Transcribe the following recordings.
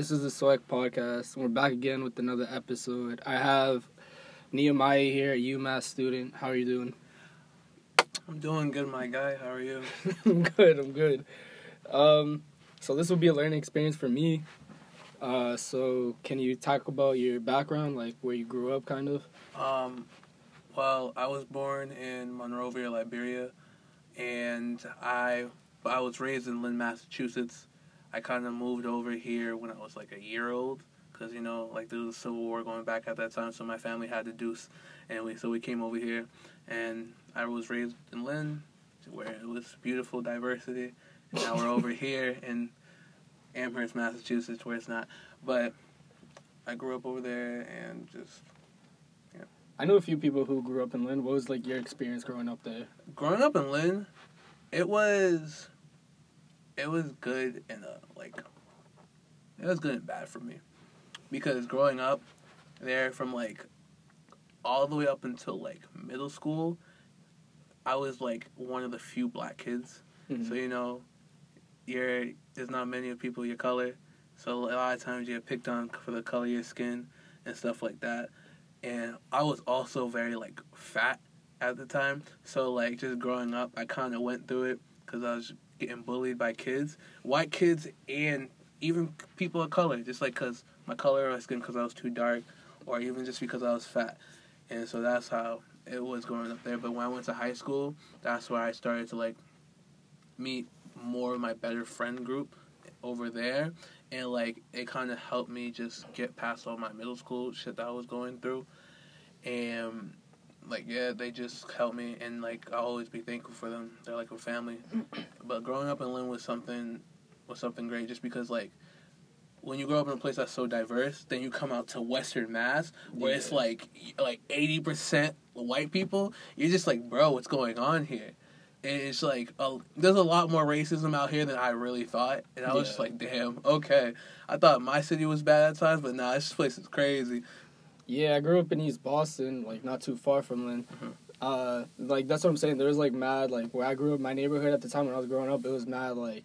This is the Select Podcast. We're back again with another episode. I have Nehemiah here, a UMass student. How are you doing? I'm doing good, my guy. How are you? I'm good. I'm good. Um, so this will be a learning experience for me. Uh, so can you talk about your background, like where you grew up, kind of? Um, well, I was born in Monrovia, Liberia, and I I was raised in Lynn, Massachusetts. I kind of moved over here when I was like a year old, because you know, like there was a civil war going back at that time, so my family had to do, and we so we came over here, and I was raised in Lynn, where it was beautiful diversity. And now we're over here in Amherst, Massachusetts, where it's not. But I grew up over there and just Yeah. I know a few people who grew up in Lynn. What was like your experience growing up there? growing up in Lynn, it was it was good and uh, like it was good and bad for me because growing up there from like all the way up until like middle school, I was like one of the few black kids. Mhm. So you know, you're there's not many of people your color, so a lot of times you get picked on for the color of your skin and stuff like that. And I was also very like fat at the time, so like just growing up, I kind of went through it because I was getting bullied by kids, white kids, and even people of color, just like because my color of skin because I was too dark, or even just because I was fat. And so that's how it was growing up there. But when I went to high school, that's where I started to like meet more of my better friend group over there and like it kind of helped me just get past all my middle school shit that I was going through and like yeah they just helped me and like I'll always be thankful for them. They're like a family. But growing up in Lynn was something was something great just because like when you grow up in a place that's so diverse then you come out to Western Mass where it's like like 80% white people you're just like bro what's going on here? And it's like uh, there's a lot more racism out here than I really thought, and I was just like, "Damn, okay." I thought my city was bad at times, but nah, this place is crazy. Yeah, I grew up in East Boston, like not too far from Lynn. Mhm. Uh, like that's what I'm saying. There was like mad, like where I grew up, my neighborhood at the time when I was growing up, it was mad like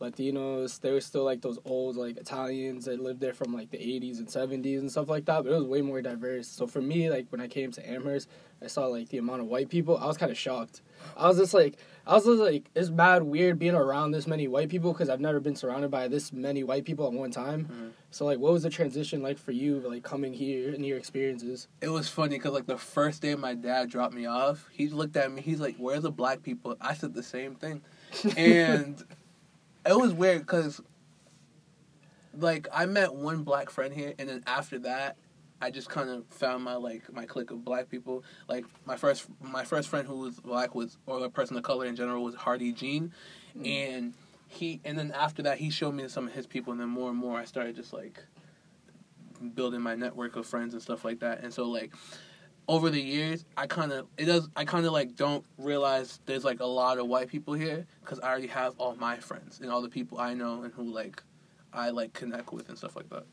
Latinos. There was still like those old like Italians that lived there from like the 80s and 70s and stuff like that. But it was way more diverse. So for me, like when I came to Amherst, I saw like the amount of white people. I was kind of shocked. I was just like, I was just like, it's mad weird being around this many white people because I've never been surrounded by this many white people at one time. Mhm. So like, what was the transition like for you, like coming here and your experiences? It was funny because like the first day my dad dropped me off, he looked at me. He's like, "Where's the black people?" I said the same thing, and it was weird because like I met one black friend here, and then after that, I just kind of found my like my clique of black people. Like my first my first friend who was black was or a person of color in general was Hardy Jean, Mm. and he and then after that he showed me some of his people, and then more and more I started just like building my network of friends and stuff like that. And so like over the years, I kind of it does I kind of like don't realize there's like a lot of white people here because I already have all my friends and all the people I know and who like I like connect with and stuff like that.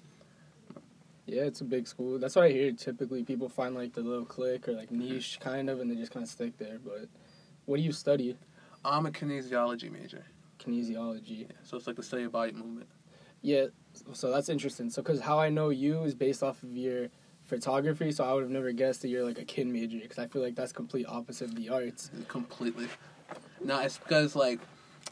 Yeah, it's a big school. That's what I hear. Typically, people find like the little clique or like mm-hmm. niche kind of, and they just kind of stick there. But what do you study? I'm a kinesiology major, Kinesiology. yeah, so it's like the study of body movement. Yeah, so that's interesting. So, because how I know you is based off of your photography, so I would have never guessed that you're like a kin major because I feel like that's complete opposite of the arts. completely. No, it's because like,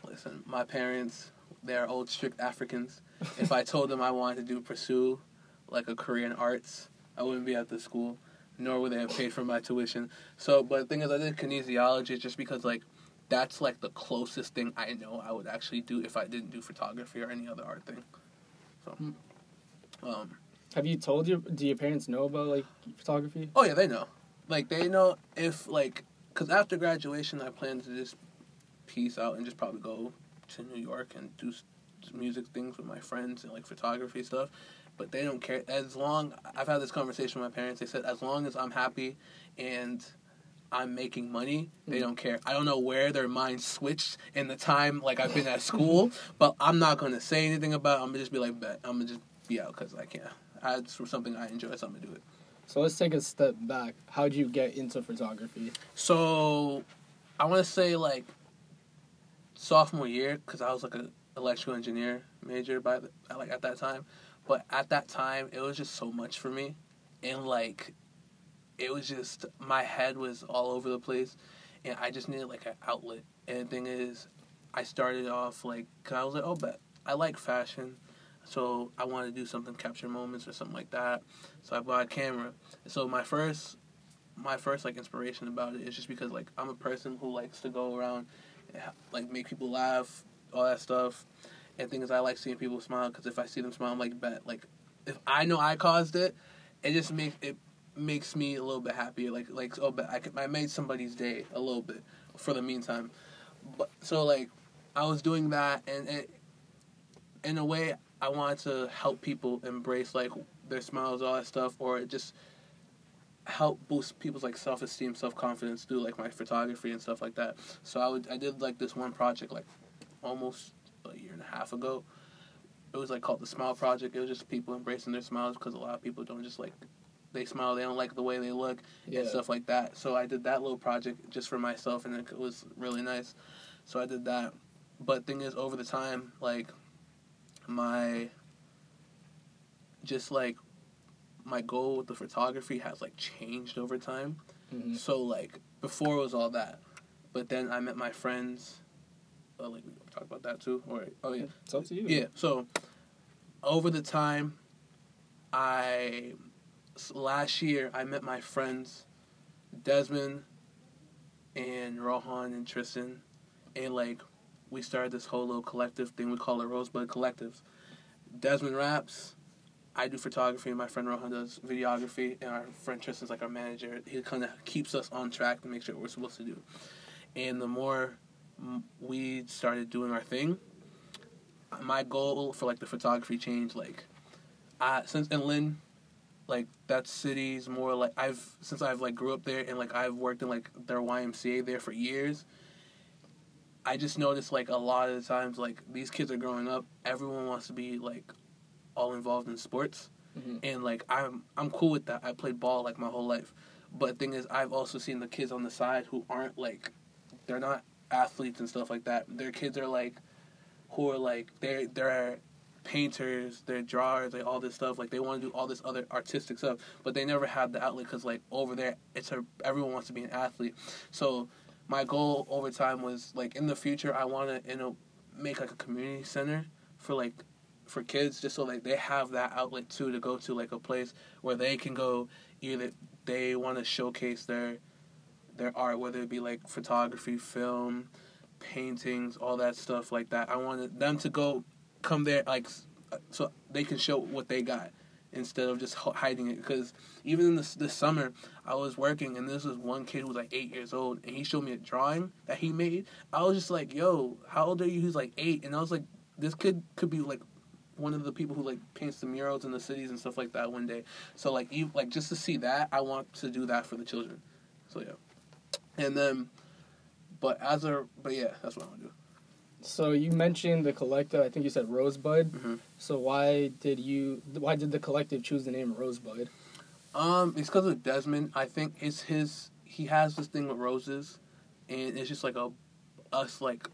listen, my parents they're old strict Africans. if I told them I wanted to do pursue like a career in arts, I wouldn't be at the school, nor would they have paid for my tuition. So, but the thing is, I did kinesiology just because like that's like the closest thing I know I would actually do if I didn't do photography or any other art thing. So, Hmm. um, Have you told your do your parents know about like photography? Oh yeah, they know. Like they know if like because after graduation, I plan to just peace out and just probably go to New York and do music things with my friends and like photography stuff. But they don't care as long. I've had this conversation with my parents. They said as long as I'm happy and I'm making money, they Mhm. don't care. I don't know where their minds switched in the time like I've been at school, but I'm not gonna say anything about. it. I'm gonna just be like, bet. I'm gonna just be out because I can't. It's something I enjoy, so I'm gonna do it. So let's take a step back. How'd you get into photography? So, I want to say like sophomore year because I was like an electrical engineer major by the, like at that time, but at that time it was just so much for me, and like, it was just my head was all over the place, and I just needed like an outlet. And the thing is, I started off like, cause I was like, oh, but I like fashion. So I wanted to do something capture moments or something like that. So I bought a camera. So my first my first like inspiration about it is just because like I'm a person who likes to go around like make people laugh, all that stuff. And thing is I like seeing people smile because if I see them smile, I'm like bet like if I know I caused it, it just makes it makes me a little bit happier. Like like oh, but I could, I made somebody's day a little bit for the meantime. But so like I was doing that and it in a way I wanted to help people embrace like their smiles, all that stuff, or just help boost people's like self esteem, self confidence through like my photography and stuff like that. So I would I did like this one project like almost a year and a half ago. It was like called the Smile Project. It was just people embracing their smiles because a lot of people don't just like they smile, they don't like the way they look Yeah. and stuff like that. So I did that little project just for myself, and it was really nice. So I did that. But thing is, over the time, like my just like my goal with the photography has like changed over time. Mhm. So like before it was all that, but then I met my friends. Uh, like we talk about that too, or oh yeah, It's up to you. yeah. So over the time, I last year I met my friends, Desmond, and Rohan and Tristan, and like we started this whole little collective thing. We call it Rosebud Collectives. Desmond raps. I do photography, and my friend Rohan does videography, and our friend Tristan's like our manager. He kind of keeps us on track to make sure what we're supposed to do. And the more we started doing our thing, my goal for like the photography changed. Like, I since in Lynn, like that city's more like I've since I've like grew up there and like I've worked in like their YMCA there for years. I just noticed like a lot of the times like these kids are growing up. Everyone wants to be like all involved in sports, Mhm. and like I'm I'm cool with that. I played ball like my whole life, but thing is I've also seen the kids on the side who aren't like they're not athletes and stuff like that. Their kids are like who are like they're they're painters, they're drawers, like all this stuff. Like they want to do all this other artistic stuff, but they never have the outlet because like over there, it's a everyone wants to be an athlete. So my goal over time was like in the future, I want to you know make like a community center for like for kids, just so like they have that outlet too to go to like a place where they can go either they want to showcase their their art, whether it be like photography, film, paintings, all that stuff like that. I wanted them to go come there like uh, so they can show what they got instead of just hiding it because even in this this summer I was working and this was one kid who was like 8 years old and he showed me a drawing that he made. I was just like, "Yo, how old are you?" He's like 8 and I was like, "This kid could be like one of the people who like paints the murals in the cities and stuff like that one day." So like even, like just to see that, I want to do that for the children. So yeah. And then but as a but yeah, that's what I want to do. So you mentioned the collective. I think you said Rosebud. Mhm. So why did you? Why did the collective choose the name Rosebud? Um, it's because of Desmond. I think it's his. He has this thing with roses, and it's just like a us like.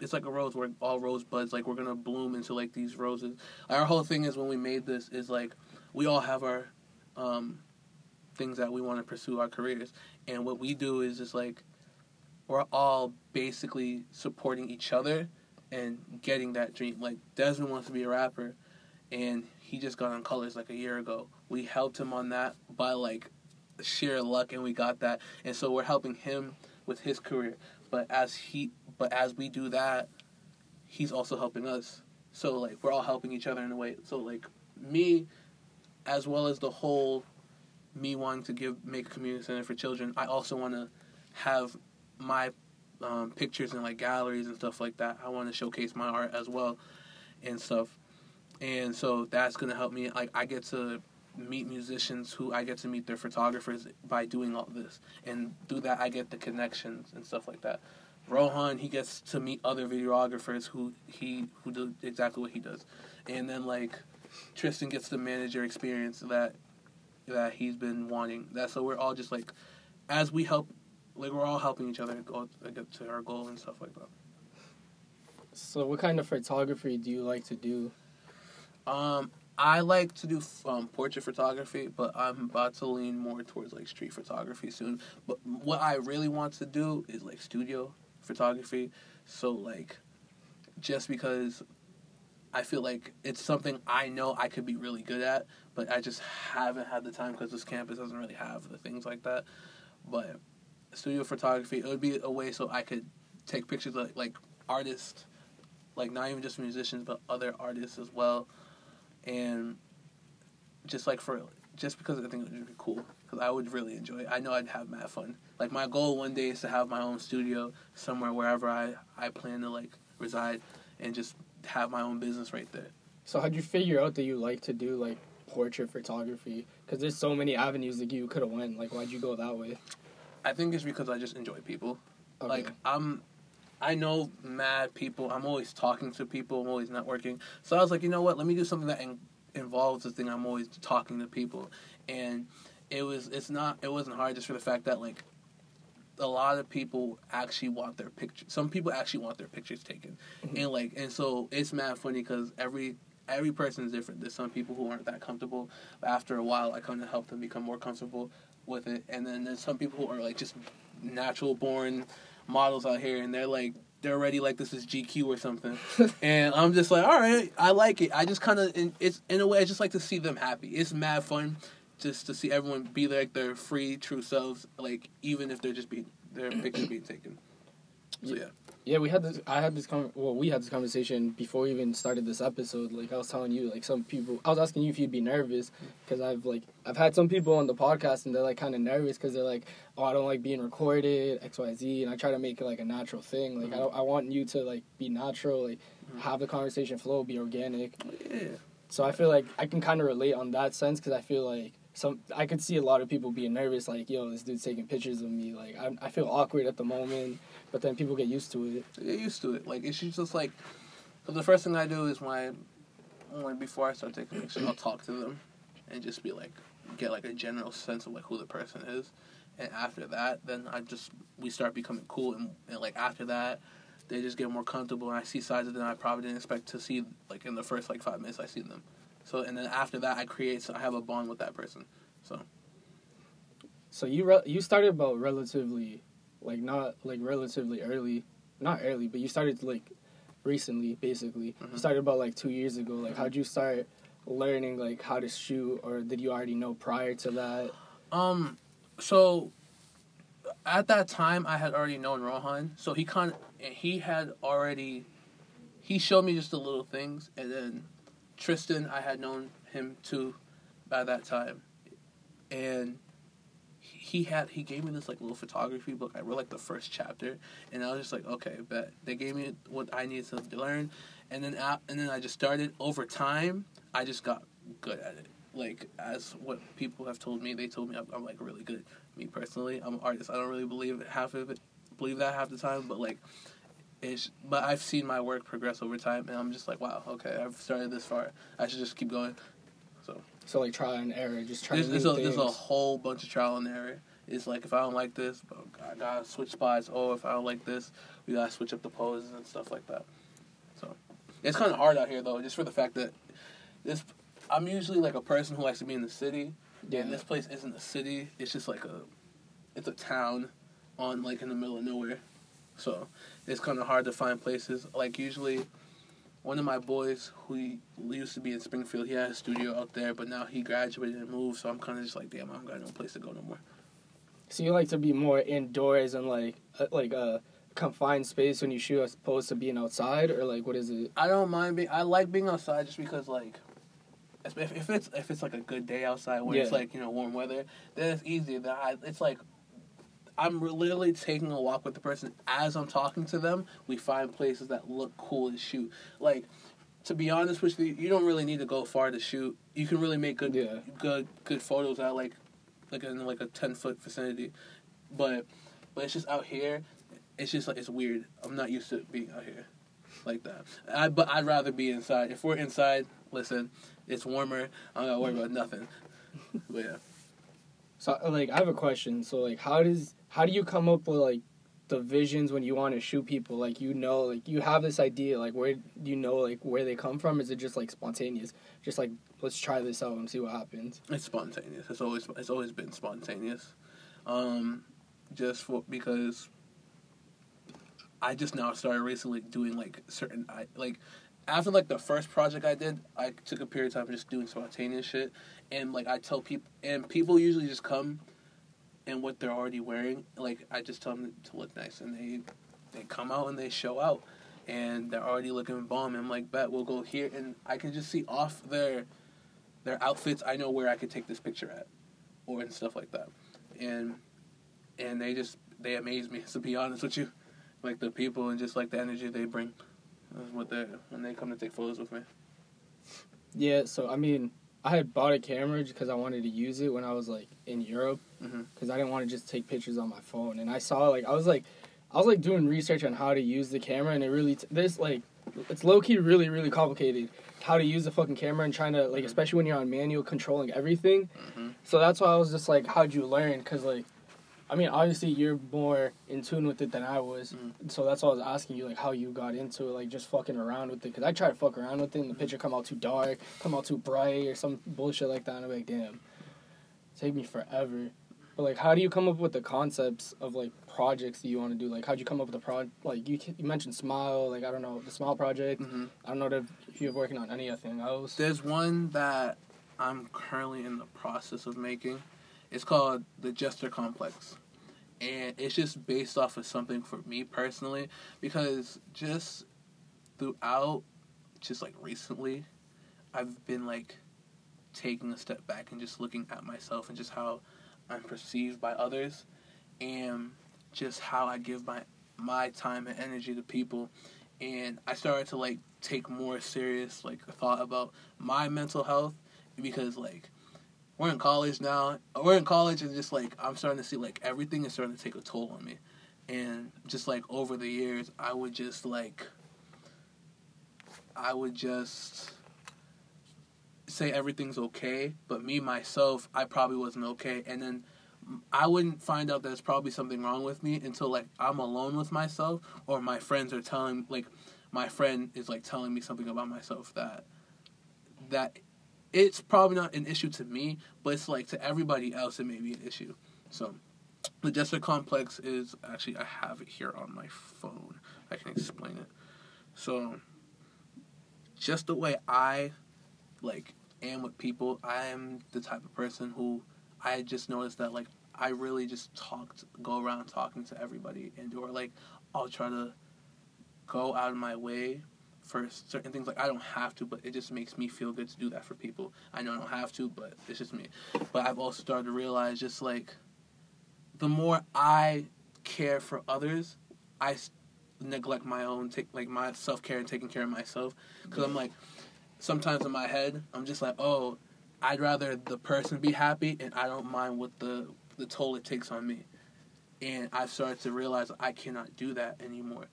It's like a rose. We're all rosebuds. Like we're gonna bloom into like these roses. Our whole thing is when we made this is like we all have our um things that we want to pursue our careers, and what we do is just like we're all basically supporting each other and getting that dream. Like Desmond wants to be a rapper, and he just got on colors like a year ago. We helped him on that by like sheer luck, and we got that. And so we're helping him with his career. But as he, but as we do that, he's also helping us. So like we're all helping each other in a way. So like me, as well as the whole me wanting to give make a community center for children, I also want to have my um, pictures in like galleries and stuff like that. I want to showcase my art as well and stuff. And so that's gonna help me. Like I get to meet musicians who I get to meet their photographers by doing all this, and through that I get the connections and stuff like that. Rohan he gets to meet other videographers who he who do exactly what he does, and then like Tristan gets the manager experience that that he's been wanting. That so we're all just like as we help, like we're all helping each other go get to our goal and stuff like that. So, what kind of photography do you like to do? Um, I like to do um, portrait photography, but I'm about to lean more towards like street photography soon. But what I really want to do is like studio photography. So like, just because I feel like it's something I know I could be really good at, but I just haven't had the time because this campus doesn't really have the things like that. But studio photography, it would be a way so I could take pictures of like artists, like not even just musicians, but other artists as well, and just like for just because I think it would be cool because I would really enjoy it. I know I'd have mad fun. Like my goal one day is to have my own studio somewhere wherever I I plan to like reside and just have my own business right there. So, how'd you figure out that you like to do like portrait photography? Because there's so many avenues that you could have went. Like, why'd you go that way? I think it's because I just enjoy people. Okay. Like I'm, I know mad people. I'm always talking to people. I'm always networking. So I was like, you know what? Let me do something that in, involves the thing. I'm always talking to people, and it was. It's not. It wasn't hard just for the fact that like. A lot of people actually want their picture. Some people actually want their pictures taken, Mhm. and like, and so it's mad funny because every every person is different. There's some people who aren't that comfortable. But after a while, I come of help them become more comfortable with it. And then there's some people who are like just natural born models out here, and they're like they're already like this is GQ or something. and I'm just like, all right, I like it. I just kind of it's in a way I just like to see them happy. It's mad fun just to see everyone be like their free true selves, like even if they're just being their picture being taken. So yeah. Yeah, we had this. I had this. Con- well, we had this conversation before we even started this episode. Like I was telling you, like some people. I was asking you if you'd be nervous because I've like I've had some people on the podcast and they're like kind of nervous because they're like, oh, I don't like being recorded, X, Y, Z, and I try to make it like a natural thing. Like I, don't, I want you to like be natural, like Mhm. have the conversation flow, be organic. Yeah. So I feel like I can kind of relate on that sense because I feel like some I could see a lot of people being nervous, like, yo, this dude's taking pictures of me. Like I, I feel awkward at the moment, but then people get used to it. They get used to it. Like it's just like, the first thing I do is when before I start taking pictures, I'll talk to them, and just be like, get like a general sense of like who the person is, and after that, then I just we start becoming cool, and, and like after that, they just get more comfortable, and I see sides of them I probably didn't expect to see like in the first like five minutes I see them, so and then after that I create so I have a bond with that person, so So you re- you started about relatively, like not like relatively early, not early, but you started like recently, basically. Mhm. You started about like two years ago. Like, how'd you start learning like how to shoot, or did you already know prior to that? Um, so at that time, I had already known Rohan, so he kind of he had already he showed me just the little things, and then Tristan, I had known him too by that time, and he had he gave me this like little photography book. I read like the first chapter, and I was just like, okay, bet they gave me what I needed to learn, and then and then I just started over time. I just got good at it. Like as what people have told me, they told me I'm, I'm like really good. Me personally, I'm an artist. I don't really believe it, half of it, believe that half the time, but like. It's, but I've seen my work progress over time, and I'm just like, wow, okay, I've started this far. I should just keep going. So so like trial and error, just trying There's, there's, a, there's a whole bunch of trial and error. It's like if I don't like this, oh, I gotta switch spots. Oh, if I don't like this, we gotta switch up the poses and stuff like that. So it's kind of hard out here though, just for the fact that this. I'm usually like a person who likes to be in the city, Yeah. and this place isn't a city. It's just like a, it's a town, on like in the middle of nowhere. So it's kind of hard to find places. Like usually, one of my boys who used to be in Springfield, he had a studio out there, but now he graduated and moved. So I'm kind of just like, damn, I don't got no place to go no more. So you like to be more indoors and like uh, like a confined space when you shoot, as opposed to being outside, or like what is it? I don't mind being. I like being outside just because like. If, if it's if it's like a good day outside where it's like you know warm weather, then it's easy. That I, it's like I'm literally taking a walk with the person as I'm talking to them. We find places that look cool to shoot. Like to be honest with you, you don't really need to go far to shoot. You can really make good Yeah. good good photos at like like in like a ten foot vicinity. But but it's just out here. It's just like it's weird. I'm not used to being out here like that. I but I'd rather be inside. If we're inside, listen, it's warmer. I don't gotta worry about nothing. But yeah. So like I have a question. So like how does how do you come up with like the visions when you want to shoot people? Like you know like you have this idea like where do you know like where they come from? Is it just like spontaneous? Just like let's try this out and see what happens. It's spontaneous. It's always it's always been spontaneous. Um, just for because I just now started recently doing like certain I like after like the first project I did, I took a period of time just doing spontaneous shit, and like I tell people, and people usually just come in what they're already wearing. Like I just tell them to look nice, and they they come out and they show out, and they're already looking bomb. And I'm like, bet we'll go here, and I can just see off their their outfits. I know where I could take this picture at, or and stuff like that, and and they just they amaze me. To be honest with you, like the people and just like the energy they bring. That's what they when they come to take photos with me. yeah so i mean i had bought a camera because i wanted to use it when i was like in europe because i didn't want to just take pictures on my phone. And i saw like i was like i was like doing research on how to use the camera and it really t- this like it's low-key really really complicated how to use the fucking camera and trying to like especially when you're on manual controlling everything. Mhm. so that's why i was just like how'd you learn? Because like i mean obviously you're more in tune with it than i was. Mm. so that's why i was asking you like how you got into it like just fucking around with it. Because i try to fuck around with it and the picture come out too dark come out too bright or some bullshit like that and i'm like damn take me forever. But like how do you come up with the concepts of like projects that you want to do? Like how'd you come up with the pro like you, you mentioned smile like i don't know the smile project. Mhm. i don't know if if you're working on anything else There's one that I'm currently in the process of making. It's called the Jester Complex. And it's just based off of something for me personally because just throughout just like recently I've been like taking a step back and just looking at myself and just how I'm perceived by others and just how I give my my time and energy to people and I started to like take more serious like thought about my mental health because like we're in college now we're in college and just like I'm starting to see like everything is starting to take a toll on me. And just like over the years I would just like I would just say everything's okay but me myself I probably wasn't okay. And then I wouldn't find out there's probably something wrong with me until like I'm alone with myself or my friends are telling like my friend is like telling me something about myself that that it's probably not an issue to me, but it's like to everybody else it may be an issue. So the Jester complex is actually I have it here on my phone. I can explain it. So just the way I like am with people, I am the type of person who I just noticed that like I really just talked go around talking to everybody and or like I'll try to go out of my way for certain things like I don't have to, but it just makes me feel good to do that for people. I know I don't have to, but it's just me. But I've also started to realize just like the more I care for others, I neglect my own take like my self care and taking care of myself because I'm like sometimes in my head I'm just like oh I'd rather the person be happy and I don't mind what the the toll it takes on me. And I've started to realize I cannot do that anymore.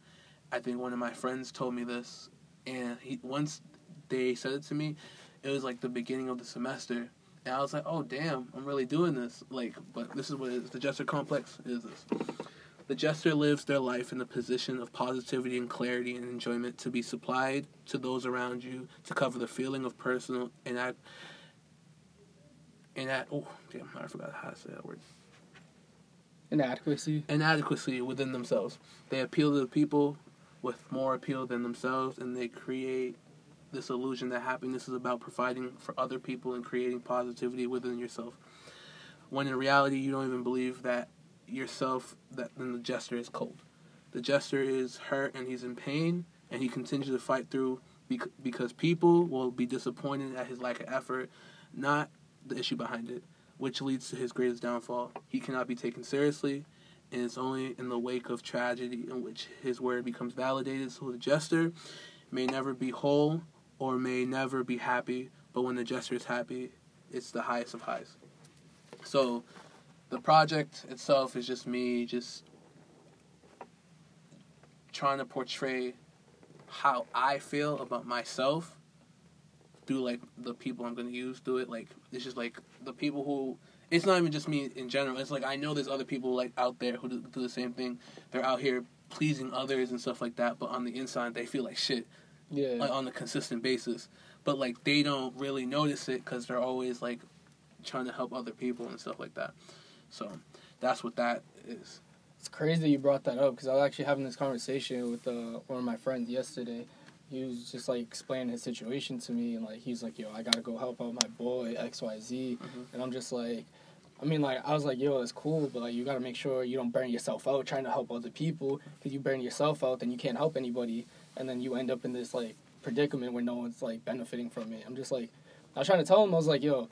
I think one of my friends told me this, and he once they said it to me, it was like the beginning of the semester, and I was like, "Oh damn, I'm really doing this!" Like, but this is what it is. The Jester complex is this. The Jester lives their life in a position of positivity and clarity and enjoyment to be supplied to those around you to cover the feeling of personal and at and at oh damn, I forgot how to say that word inadequacy inadequacy within themselves. They appeal to the people with more appeal than themselves, and they create this illusion that happiness is about providing for other people and creating positivity within yourself. When in reality, you don't even believe that yourself, that then the jester is cold. The jester is hurt and he's in pain, and he continues to fight through bec- because people will be disappointed at his lack of effort, not the issue behind it, which leads to his greatest downfall. He cannot be taken seriously, and it's only in the wake of tragedy in which his word becomes validated. So the jester may never be whole or may never be happy, but when the jester is happy, it's the highest of highs. So the project itself is just me just trying to portray how I feel about myself through like the people I'm gonna use through it. Like it's just like the people who it's not even just me in general. It's like I know there's other people like out there who do, do the same thing. They're out here pleasing others and stuff like that, but on the inside they feel like shit, Yeah. like on a consistent basis. But like they don't really notice it because they're always like trying to help other people and stuff like that. So that's what that is. It's crazy that you brought that up because I was actually having this conversation with uh, one of my friends yesterday. He was just like explaining his situation to me, and like he's like, "Yo, I gotta go help out my boy X Y Z," Mhm. and I'm just like, I mean, like I was like, "Yo, it's cool, but like you gotta make sure you don't burn yourself out trying to help other people. Because you burn yourself out, then you can't help anybody, and then you end up in this like predicament where no one's like benefiting from it." I'm just like, I was trying to tell him, I was like, "Yo."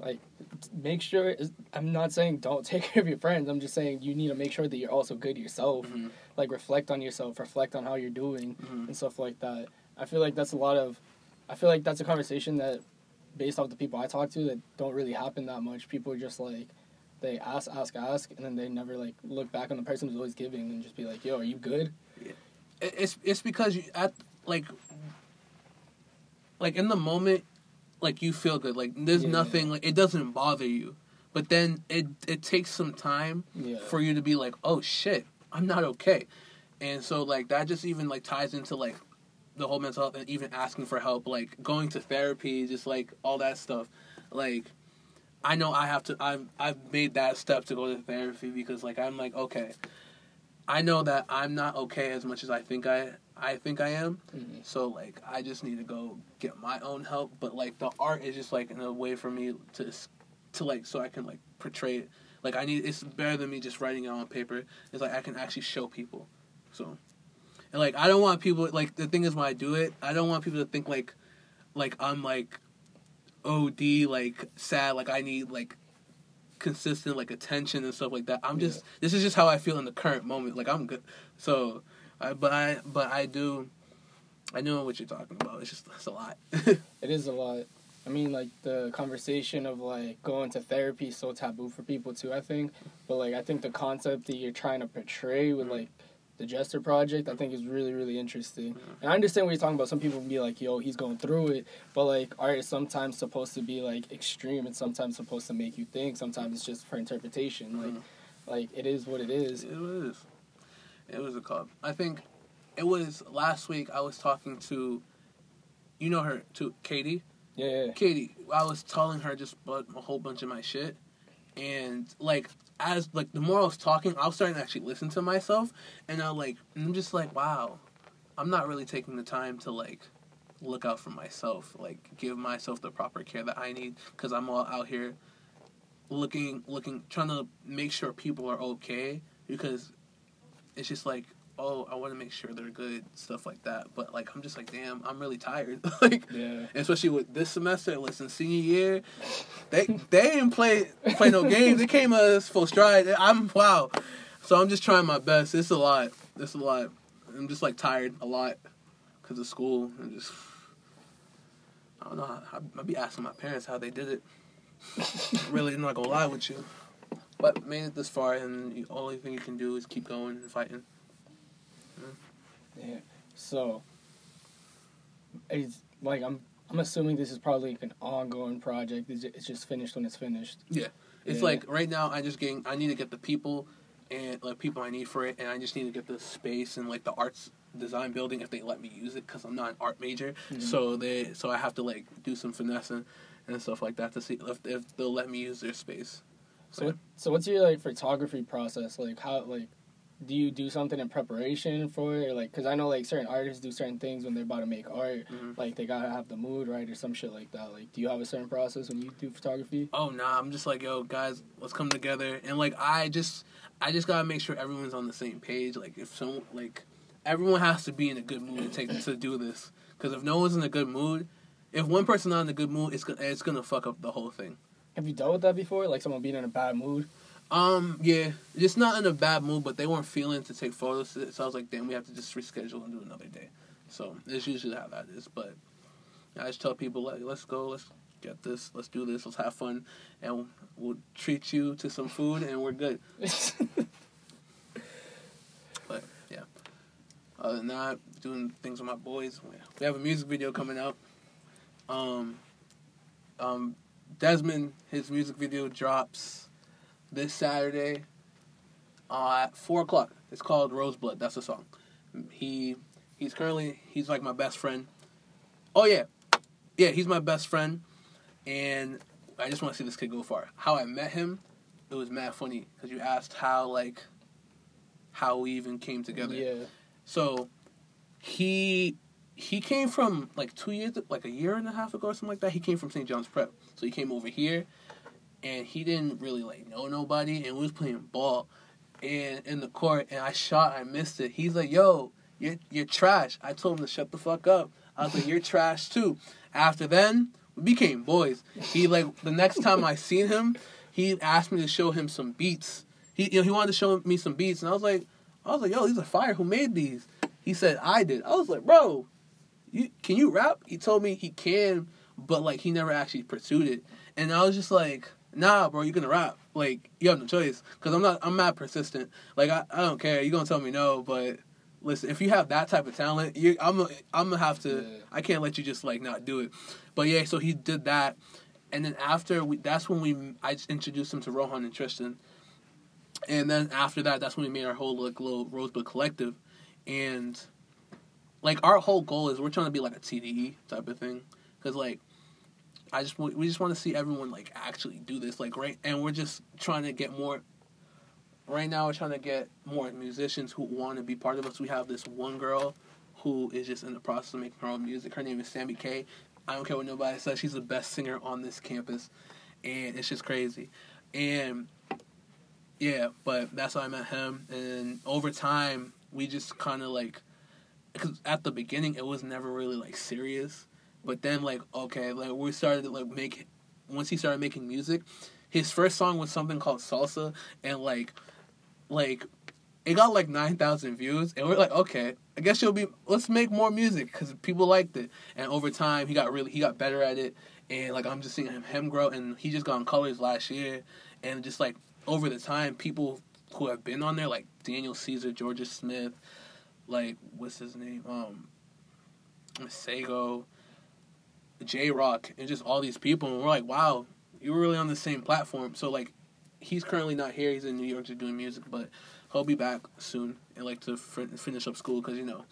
Like, make sure. I'm not saying don't take care of your friends. I'm just saying you need to make sure that you're also good yourself. Mhm. Like, reflect on yourself, reflect on how you're doing, Mhm. and stuff like that. I feel like that's a lot of. I feel like that's a conversation that, based off the people I talk to, that don't really happen that much. People are just like, they ask, ask, ask, and then they never like look back on the person who's always giving and just be like, "Yo, are you good?" It's it's because you at like like in the moment, like you feel good. Like there's Yeah. nothing like it doesn't bother you, but then it it takes some time for you to be like, oh shit, I'm not okay, and so like that just even like ties into like the whole mental health and even asking for help, like going to therapy, just like all that stuff, like. I know I have to. I've I've made that step to go to therapy because like I'm like okay, I know that I'm not okay as much as I think I I think I am. Mhm. So like I just need to go get my own help. But like the art is just like in a way for me to to like so I can like portray it. Like I need it's better than me just writing it on paper. It's like I can actually show people. So and like I don't want people like the thing is when I do it, I don't want people to think like like I'm like OD like sad like I need like consistent like attention and stuff like that. I'm just this is just how I feel in the current moment. Like I'm good. So I but I but I do I know what you're talking about. It's just it's a lot. It is a lot. I mean, like the conversation of like going to therapy is so taboo for people too. I think, but like I think the concept that you're trying to portray with mm-hmm. like the Jester project, I think is really really interesting. And I understand what you're talking about. Some people be like, "Yo, he's going through it," but like art is sometimes supposed to be like extreme. It's sometimes supposed to make you think. Sometimes it's just for interpretation. Like, Mhm. like it is what it is. It was. It was a club. I think it was last week. I was talking to, you know her, to Katie. Yeah, yeah. Katie. I was telling her just a whole bunch of my shit, and like as like the more I was talking, I was starting to actually listen to myself, and I like I'm just like, wow, I'm not really taking the time to like look out for myself, like give myself the proper care that I need, because I'm all out here looking, looking, trying to make sure people are okay, because it's just like, oh, I want to make sure they're good, stuff like that. But like, I'm just like, damn, I'm really tired, like. Yeah. Especially with this semester, listen, senior year, they they didn't play play no games. They came us full stride. I'm wow, so I'm just trying my best. It's a lot. It's a lot. I'm just like tired a lot because of school and just I don't know. I, I be asking my parents how they did it. really, I'm not gonna lie with you, but made it this far, and the only thing you can do is keep going and fighting. Yeah. So, it's like I'm. I'm assuming this is probably like an ongoing project. It's just finished when it's finished. Yeah. It's Yeah. like right now I just getting I need to get the people and like people I need for it and I just need to get the space and like the arts design building if they let me use it because I'm not an art major Mhm. so they so I have to like do some finessing and stuff like that to see if, if they'll let me use their space. So, what, so what's your like photography process? Like how like do you do something in preparation for it? Or, like because I know like certain artists do certain things when they're about to make art. Mhm. Like they gotta have the mood right or some shit like that. Like do you have a certain process when you do photography? Oh nah, I'm just like yo guys, let's come together and like I just I just gotta make sure everyone's on the same page. Like if some like everyone has to be in a good mood to take to do this because if no one's in a good mood, if one person's not in a good mood, it's gonna it's gonna fuck up the whole thing. Have you dealt with that before? Like someone being in a bad mood? Um, yeah, just not in a bad mood, but they weren't feeling to take photos. So I was like, damn, we have to just reschedule and do another day. So it's usually how that is. But I just tell people like, let's go, let's get this, let's do this, let's have fun, and we'll treat you to some food, and we're good. But yeah, other than that, doing things with my boys. We have a music video coming out. Um, um, Desmond, his music video drops this Saturday uh, at four o'clock. It's called Roseblood. That's the song. He he's currently he's like my best friend. Oh yeah, yeah, he's my best friend, and I just want to see this kid go far. How I met him, it was mad funny because you asked how like how we even came together. Yeah. So he he came from like two years, like a year and a half ago or something like that. He came from St. John's Prep, so he came over here, and he didn't really like know nobody, and we was playing ball, and in the court, and I shot, I missed it. He's like, "Yo, you're you're trash." I told him to shut the fuck up. I was like, "You're trash too." After then, we became boys. He like the next time I seen him, he asked me to show him some beats. He you know he wanted to show me some beats, and I was like, I was like, "Yo, these are fire. Who made these?" He said, "I did." I was like, "Bro, you can you rap?" He told me he can, but like he never actually pursued it, and I was just like, "Nah, bro, you're gonna rap. Like you have no choice, because I'm not. I'm not persistent. Like I, I don't care. You're gonna tell me no, but." Listen, if you have that type of talent, you, I'm I'm gonna have to. Yeah. I can't let you just like not do it. But yeah, so he did that, and then after we, that's when we I introduced him to Rohan and Tristan, and then after that, that's when we made our whole like little Rosebud collective, and like our whole goal is we're trying to be like a TDE type of thing, because like I just we just want to see everyone like actually do this like right, and we're just trying to get more. Right now, we're trying to get more musicians who want to be part of us. We have this one girl who is just in the process of making her own music. Her name is Sammy K. I don't care what nobody says. She's the best singer on this campus, and it's just crazy. And yeah, but that's how I met him. And over time, we just kind of like, because at the beginning it was never really like serious, but then like okay, like we started to like make. Once he started making music, his first song was something called Salsa, and like, like, it got like nine thousand views, and we're like, okay, I guess you'll be. Let's make more music because people liked it, and over time he got really he got better at it, and like I'm just seeing him him grow, and he just got on Colors last year, and just like over the time, people who have been on there, like Daniel Caesar, Jorja Smith, like what's his name, um, Sego, Jay Rock, and just all these people, and we're like, wow, you were really on the same platform. So like, he's currently not here; he's in New York just doing music, but he'll be back soon and like to fin- finish up school because you know.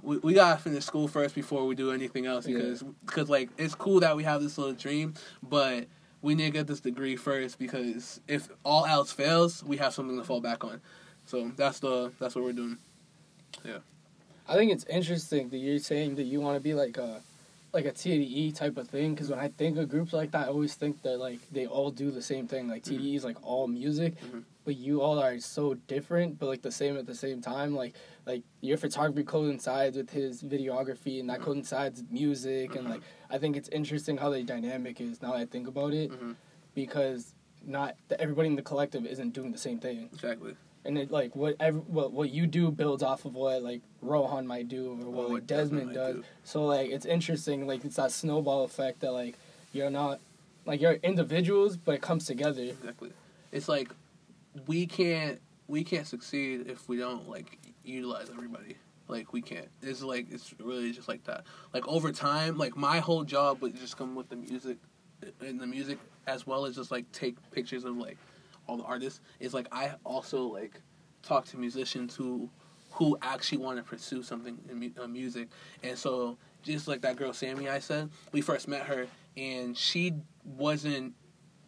We, we gotta finish school first before we do anything else Yeah. because because like it's cool that we have this little dream, but we need to get this degree first because if all else fails, we have something to fall back on. So that's the that's what we're doing. Yeah I think it's interesting that you're saying that you want to be like a like a TDE type of thing because when I think of groups like that, I always think that like they all do the same thing. Like TDE is like all music, Mhm. but you all are so different, but like the same at the same time. Like like your photography coincides with his videography, and that Mhm. coincides with music, and Mhm. like I think it's interesting how the dynamic is now that I think about it Mhm. because not everybody in the collective isn't doing the same thing Exactly. And it like what every, what what you do builds off of what like Rohan might do or what, Or like Desmond, Desmond does. do. So like it's interesting. Like it's that snowball effect that like you're not like you're individuals, but it comes together. Exactly. It's like we can't we can't succeed if we don't like utilize everybody. Like we can't. It's like it's really just like that. Like over time, like my whole job would just come with the music, and the music as well as just like take pictures of like all the artists. is like I also like talk to musicians who who actually want to pursue something in mu- uh, music, and so just like that girl Sammy I said, we first met her and she wasn't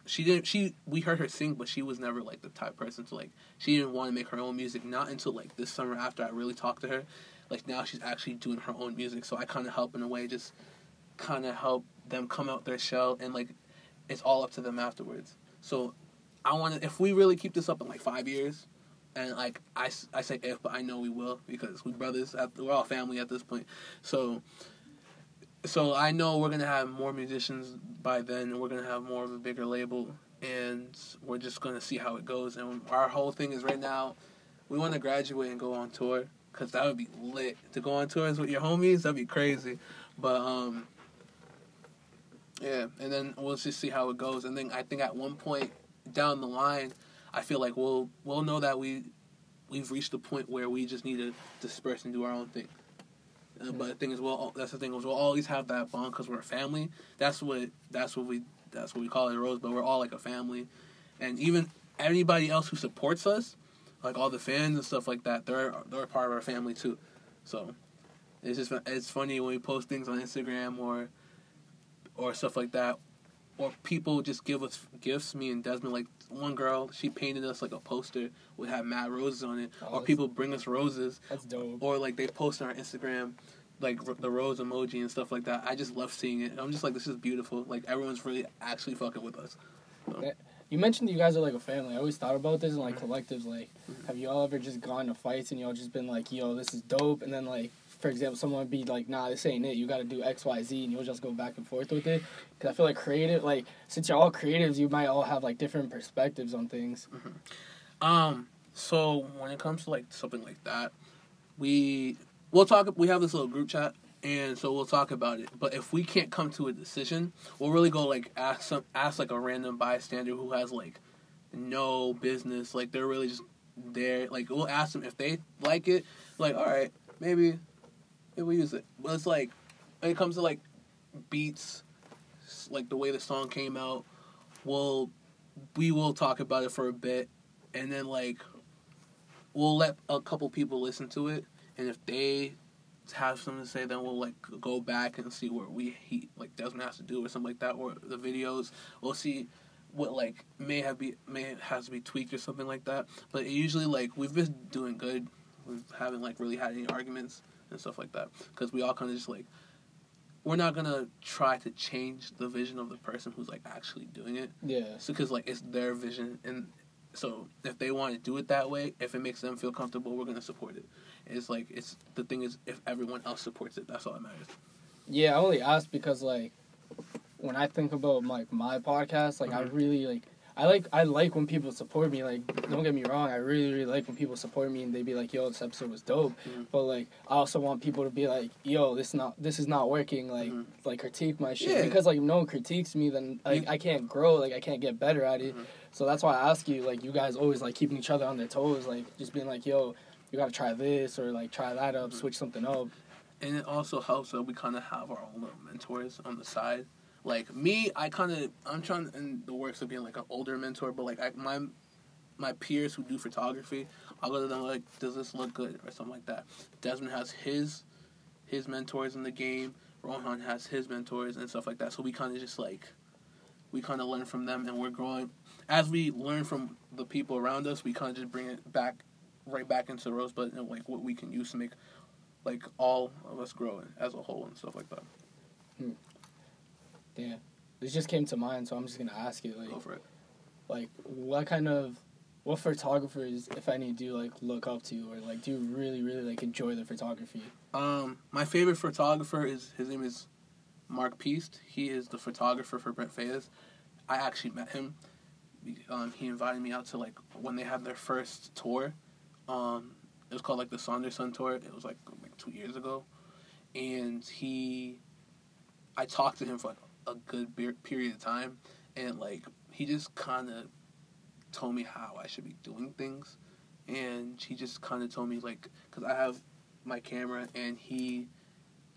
she didn't she we heard her sing but she was never like the type person to like she didn't want to make her own music not until like this summer after i really talked to her like now she's actually doing her own music so i kind of help in a way just kind of help them come out their shell and like it's all up to them afterwards so i want to if we really keep this up in like five years and like I, I say if but i know we will because we brothers at, we're all family at this point so so I know we're gonna have more musicians by then, and we're gonna have more of a bigger label, and we're just gonna see how it goes. And our whole thing is right now, we want to graduate and go on tour, cause that would be lit to go on tours with your homies. That'd be crazy, but um, yeah. And then we'll just see how it goes. And then I think at one point down the line, I feel like we'll we'll know that we we've reached the point where we just need to disperse and do our own thing. Uh, But the thing is, we'll that's the thing is we'll always have that bond because we're a family. That's what that's what we that's what we call it, Rose. But we're all like a family, and even anybody else who supports us, like all the fans and stuff like that, they're they're a part of our family too. So it's just it's funny when we post things on Instagram or or stuff like that, or people just give us gifts. Me and Desmond, like one girl, she painted us like a poster would have mad roses on it, Oh, or people bring us roses, That's dope. or like they post on our Instagram. Like r- the rose emoji and stuff like that. I just love seeing it. I'm just like, this is beautiful. Like everyone's really actually fucking with us. You mentioned you guys are like a family. I always thought about this in like Mm-hmm. collectives. Like, have you all ever just gone to fights and y'all just been like, "Yo, this is dope," and then like, for example, someone would be like, "Nah, this ain't it. You got to do X, Y, Z," and you'll just go back and forth with it. Because I feel like creative, like since you're all creatives, you might all have like different perspectives on things. Um, so when it comes to like something like that, we we'll talk. We have this little group chat, and so we'll talk about it. But if we can't come to a decision, we'll really go like ask some ask like a random bystander who has like no business. Like they're really just there. Like we'll ask them if they like it. Like all right, maybe we use it. But it's like when it comes to like beats, like the way the song came out, we'll we will talk about it for a bit and then like we'll let a couple people listen to it and if they have something to say then we'll like go back and see where we he like Desmond has to do or something like that or the videos. We'll see what like may have be may has to be tweaked or something like that. But usually like we've been doing good. We haven't like really had any arguments and stuff like that because we all kind of just like we're not gonna try to change the vision of the person who's like actually doing it Yeah. so because like it's their vision, and so if they want to do it that way, if it makes them feel comfortable, we're gonna support it. It's like it's the thing is if everyone else supports it, that's all that matters. Yeah, I only asked because like when I think about like my podcast, like I Mhm. really like I like I like when people support me. Like don't get me wrong, I really really like when people support me and they be like, "Yo, this episode was dope." Mhm. But like I also want people to be like, "Yo, this not this is not working." Like Mhm. like critique my shit Yeah. because like if no one critiques me, then like I can't grow. Like I can't get better at it. Mhm. So that's why I ask you. Like you guys always like keeping each other on their toes. Like just being like, "Yo." You gotta try this or like try that up, Mhm. switch something up. And it also helps that we kind of have our own little mentors on the side. Like me, I kind of I'm trying in the works of being like an older mentor, but like I, my my peers who do photography, I'll go to them like, does this look good or something like that. Desmond has his his mentors in the game. Rohan has his mentors and stuff like that. So we kind of just like we kind of learn from them, and we're growing as we learn from the people around us. We kind of just bring it back right back into the Rosebud and like what we can use to make like all of us grow as a whole and stuff like that. Hmm. Yeah, this just came to mind, so I'm just gonna ask you, like, Go for it. like what kind of, what photographers, if any, do you like look up to, or like do you really, really like enjoy the photography? Um, my favorite photographer is his name is Mark Peast. He is the photographer for Brent Faiyaz. I actually met him. Um, he invited me out to like when they had their first tour. Um, it was called like the Sonder Son tour. It was like like two years ago, and he, I talked to him for like a good be- period of time, and like he just kind of told me how I should be doing things, and he just kind of told me like because I have my camera and he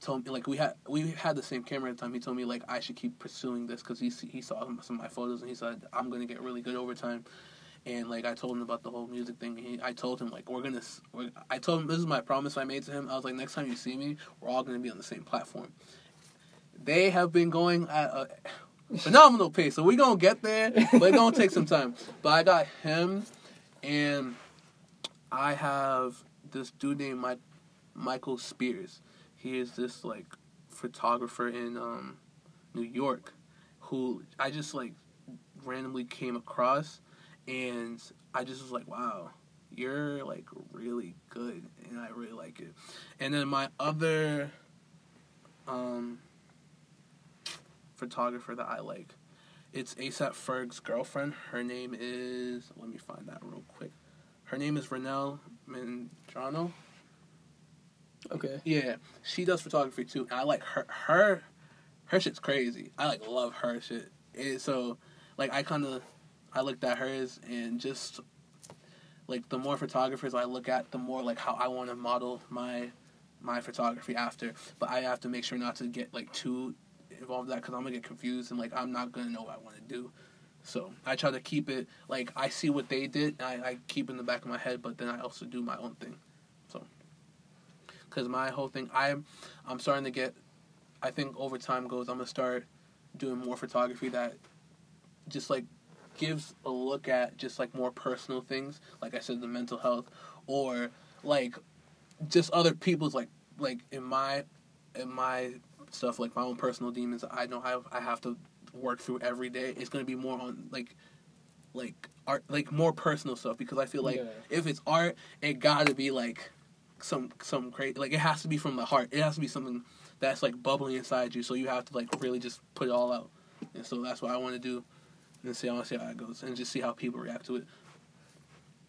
told me like we had we had the same camera at the time. He told me like i should keep pursuing this because he, he saw some of my photos and he said i'm gonna get really good over time and like i told him about the whole music thing. He, i told him like we're gonna we're, i told him this is my promise i made to him. I was like next time you see me we're all gonna be on the same platform they have been going at a phenomenal pace so we're gonna get there but it's gonna take some time but i got him and i have this dude named mike Michael Spears. He is this like photographer in um, New York who I just like randomly came across and I just was like, wow, you're like really good and I really like it. And then my other um, photographer that I like, it's ASAP Ferg's girlfriend. Her name is, let me find that real quick. Her name is Renelle Mandrano. Okay. Yeah, she does photography too. And I like her. Her, her shit's crazy. I like love her shit. And so, like, I kind of, I looked at hers and just, like, the more photographers I look at, the more like how I want to model my, my photography after. But I have to make sure not to get like too involved in that because I'm gonna get confused and like I'm not gonna know what I want to do. So I try to keep it like I see what they did, I, I keep in the back of my head, but then I also do my own thing. So because my whole thing, I'm I'm starting to get. I think over time goes, I'm gonna start doing more photography that just like gives a look at just like more personal things, like I said, the mental health, or like just other people's like like in my in my stuff like my own personal demons I know I have, I have to work through every day. It's gonna be more on like like art like more personal stuff because I feel like Yeah. if it's art, it gotta be like some some great like it has to be from the heart. It has to be something that's like bubbling inside you. So you have to like really just put it all out. And so that's what I want to do. And see, I want to see how it goes, and just see how people react to it.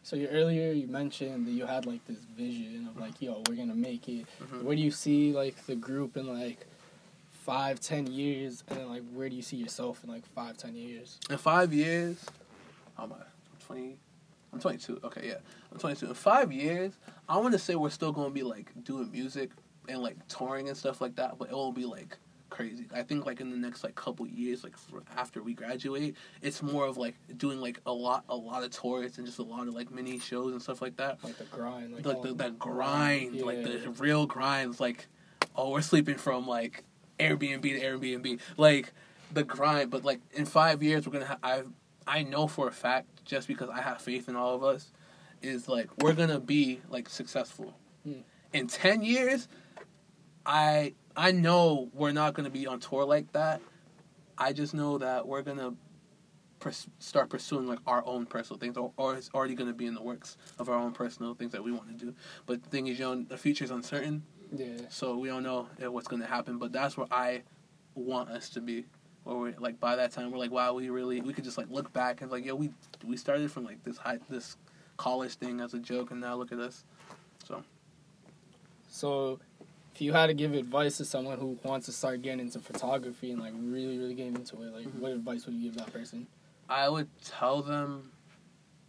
So you earlier you mentioned that you had like this vision of like, yo, we're gonna make it. Mhm. Where do you see like the group in like five, ten years, and then like where do you see yourself in like five, ten years? In five years, how am I? Twenty. I'm 22. Okay, yeah, I'm 22. In five years, I want to say we're still gonna be like doing music and like touring and stuff like that, but it won't be like crazy. I think like in the next like couple years, like after we graduate, it's more of like doing like a lot, a lot of tours and just a lot of like mini shows and stuff like that. Like the grind, like, Like all- the, that grind, like Yeah. the real grind. It's like, oh, we're sleeping from like Airbnb to Airbnb, like the grind. But like in five years, we're gonna. Ha- I I know for a fact, just because I have faith in all of us, is like we're gonna be like successful. Hmm. In ten years, I I know we're not gonna be on tour like that. I just know that we're gonna pers- start pursuing like our own personal things, or, or it's already gonna be in the works of our own personal things that we want to do. But the thing is, you know, the future is uncertain, yeah. so we don't know what's gonna happen. But that's where I want us to be. Where we like by that time we're like, wow, we really we could just like look back and like, yo, we we started from like this high this college thing as a joke, and now look at us. So, So, if you had to give advice to someone who wants to start getting into photography and like really, really getting into it, like Mhm. what advice would you give that person? I would tell them,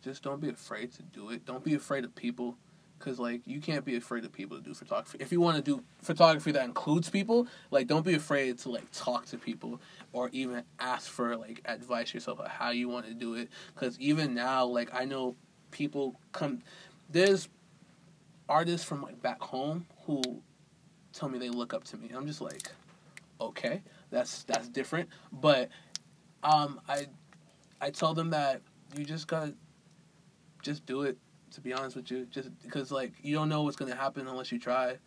just don't be afraid to do it. Don't be afraid of people, because like you can't be afraid of people to do photography. If you want to do photography that includes people, like don't be afraid to like talk to people or even ask for like advice yourself on how you want to do it. Because even now, like I know people come, there's artists from like back home who tell me they look up to me. I'm just like, okay, that's that's different, but um, I I tell them that you just gotta just do it. To be honest with you, just because like you don't know what's gonna happen unless you try.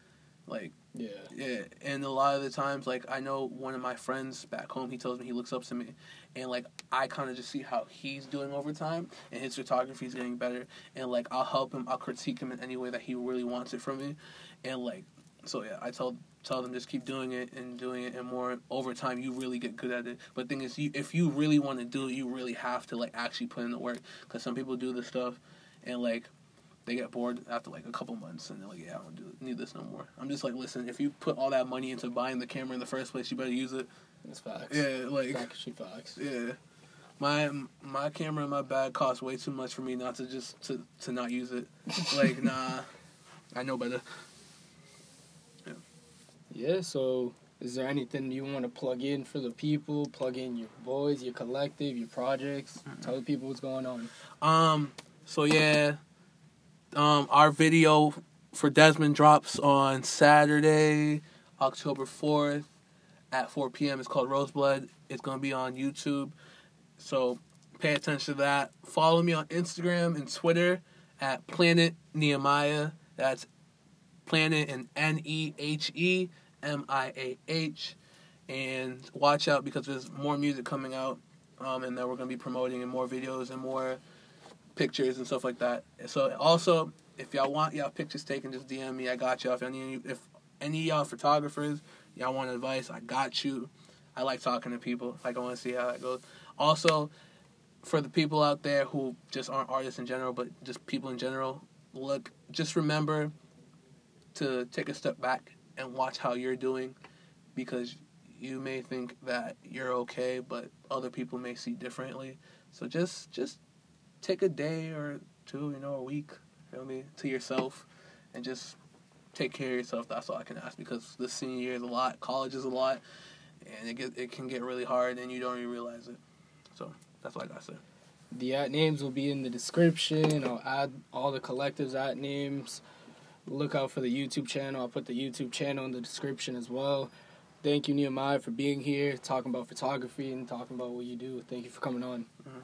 Like Yeah. yeah, and a lot of the times, like I know one of my friends back home, he tells me he looks up to me, and like I kind of just see how he's doing over time, and his photography is getting better, and like I'll help him, I'll critique him in any way that he really wants it from me, and like so yeah, I tell tell them just keep doing it and doing it, and more over time you really get good at it. But thing is, you, if you really want to do it, you really have to like actually put in the work, because some people do this stuff, and like they get bored after like a couple months and they're like, yeah, I don't do need this no more. I'm just like, listen, if you put all that money into buying the camera in the first place, you better use it. It's facts. Yeah, like actually facts. yeah. My my camera in my bag costs way too much for me not to just to to not use it. Like nah, I know better. Yeah, so is there anything you want to plug in for the people? Plug in your boys, your collective, your projects. Tell the people what's going on. Um. So yeah, um, our video for Desmond drops on Saturday, October fourth, at four p.m. It's called Roseblood. It's gonna be on YouTube, so pay attention to that. Follow me on Instagram and Twitter at Planet Nehemiah. That's Planet and N E H E M I A H. And watch out because there's more music coming out, um, and that we're gonna be promoting and more videos and more pictures and stuff like that. So also, if y'all want y'all pictures taken, just DM me. I got y'all. If any if any y'all photographers, y'all want advice, I got you. I like talking to people. Like I want to see how that goes. Also, for the people out there who just aren't artists in general, but just people in general, look, just remember to take a step back and watch how you're doing, because you may think that you're okay, but other people may see differently. So just just take a day or two, you know, a week, feel me, to yourself, and just take care of yourself. That's all I can ask because the senior year is a lot, college is a lot, and it get it can get really hard and you don't even realize it. So that's what I gotta say. The at names will be in the description. I'll add all the collectives at names. Look out for the YouTube channel. I'll put the YouTube channel in the description as well. Thank you, Nehemiah, for being here, talking about photography and talking about what you do. Thank you for coming on. Mhm.